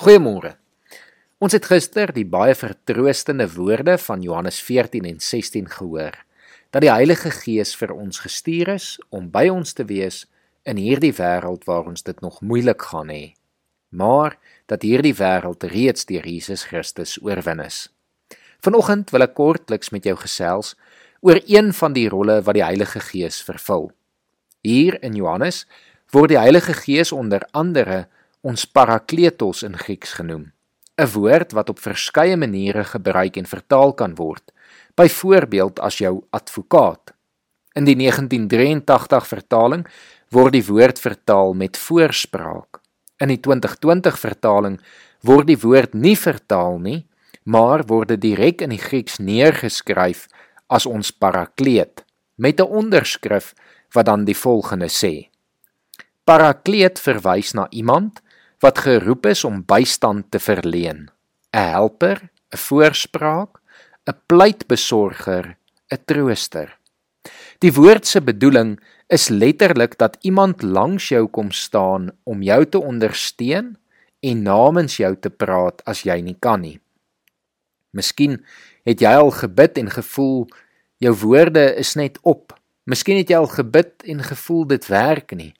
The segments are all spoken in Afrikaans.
Goeiemôre. Ons het gister die baie vertroostende woorde van Johannes 14 en 16 gehoor dat die Heilige Gees vir ons gestuur is om by ons te wees in hierdie wêreld waar ons dit nog moeilik gaan hê, maar dat hierdie wêreld reeds deur Jesus Christus oorwin is. Vanoggend wil ek kortliks met jou gesels oor een van die rolle wat die Heilige Gees vervul. Hier in Johannes word die Heilige Gees onder andere ons parakletos in Grieks genoem, 'n woord wat op verskeie maniere gebruik en vertaal kan word. Byvoorbeeld as jou advokaat. In die 1983 vertaling word die woord vertaal met voorspraak. In die 2020 vertaling word die woord nie vertaal nie, maar word dit direk in die Grieks neergeskryf as ons parakleet met 'n onderskrif wat dan die volgende sê: Parakleet verwys na iemand wat geroep is om bystand te verleen, 'n helper, 'n voorspraak, 'n pleitbesorger, 'n trooster. Die woord se bedoeling is letterlik dat iemand langs jou kom staan om jou te ondersteun en namens jou te praat as jy nie kan nie. Miskien het jy al gebid en gevoel jou woorde is net op. Miskien het jy al gebid en gevoel dit werk nie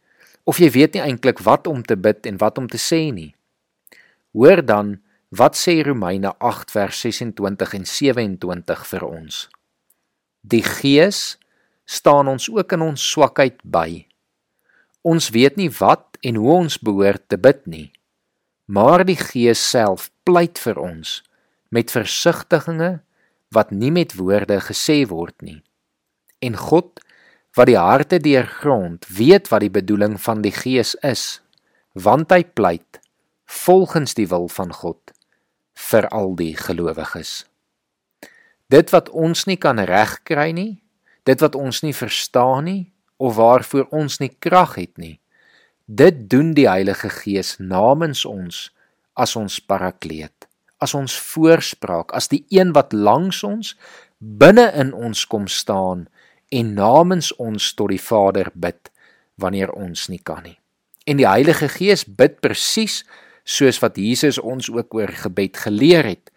of jy weet nie eintlik wat om te bid en wat om te sê nie. Hoor dan wat sê Romeine 8 vers 26 en 27 vir ons. Die Gees staan ons ook in ons swakheid by. Ons weet nie wat en hoe ons behoort te bid nie, maar die Gees self pleit vir ons met versigtiginge wat nie met woorde gesê word nie. En God wat die harte deurgrond, weet wat die bedoeling van die Gees is, want hy pleit volgens die wil van God vir al die gelowiges. Dit wat ons nie kan regkry nie, dit wat ons nie verstaan nie of waarvoor ons nie krag het nie, dit doen die Heilige Gees namens ons as ons parakleet, as ons voorspraak, as die een wat langs ons binne in ons kom staan en namens ons tot die Vader bid wanneer ons nie kan nie. En die Heilige Gees bid presies soos wat Jesus ons ook oor gebed geleer het,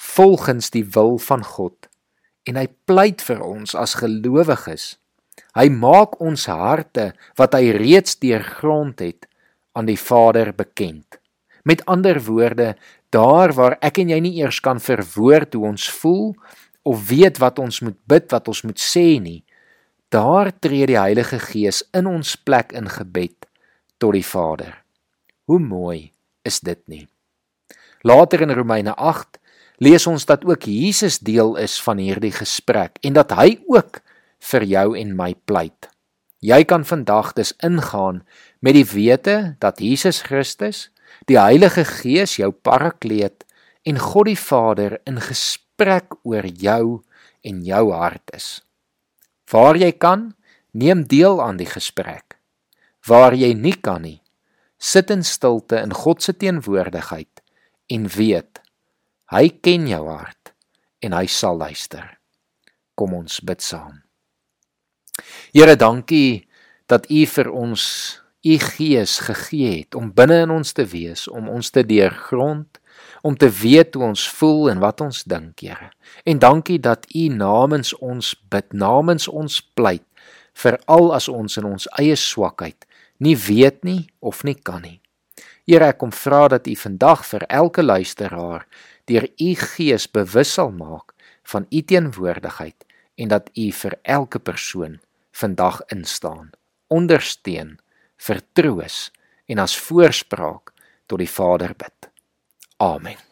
volgens die wil van God. En hy pleit vir ons as gelowiges. Hy maak ons harte wat hy reeds deurgrond het aan die Vader bekend. Met ander woorde, daar waar ek en jy nie eers kan verwoord hoe ons voel of weet wat ons moet bid, wat ons moet sê nie, Daar tree die Heilige Gees in ons plek in gebed tot die Vader. Hoe mooi is dit nie? Later in Romeine 8 lees ons dat ook Jesus deel is van hierdie gesprek en dat hy ook vir jou en my pleit. Jy kan vandag dus ingaan met die wete dat Jesus Christus, die Heilige Gees jou parakleet en God die Vader in gesprek oor jou en jou hart is. Waar jy kan, neem deel aan die gesprek. Waar jy nie kan nie, sit in stilte in God se teenwoordigheid en weet hy ken jou hart en hy sal luister. Kom ons bid saam. Here, dankie dat U vir ons U Gees gegee het om binne in ons te wees, om ons te deurgrond om te weet hoe ons voel en wat ons dink, Here. En dankie dat U namens ons bid, namens ons pleit, veral as ons in ons eie swakheid nie weet nie of nie kan nie. Here, ek kom vra dat U vandag vir elke luisteraar deur U Gees bewus sal maak van U teenwoordigheid en dat U vir elke persoon vandag instaan, ondersteun, vertroos en as voorspraak tot die Vader bid. Amém.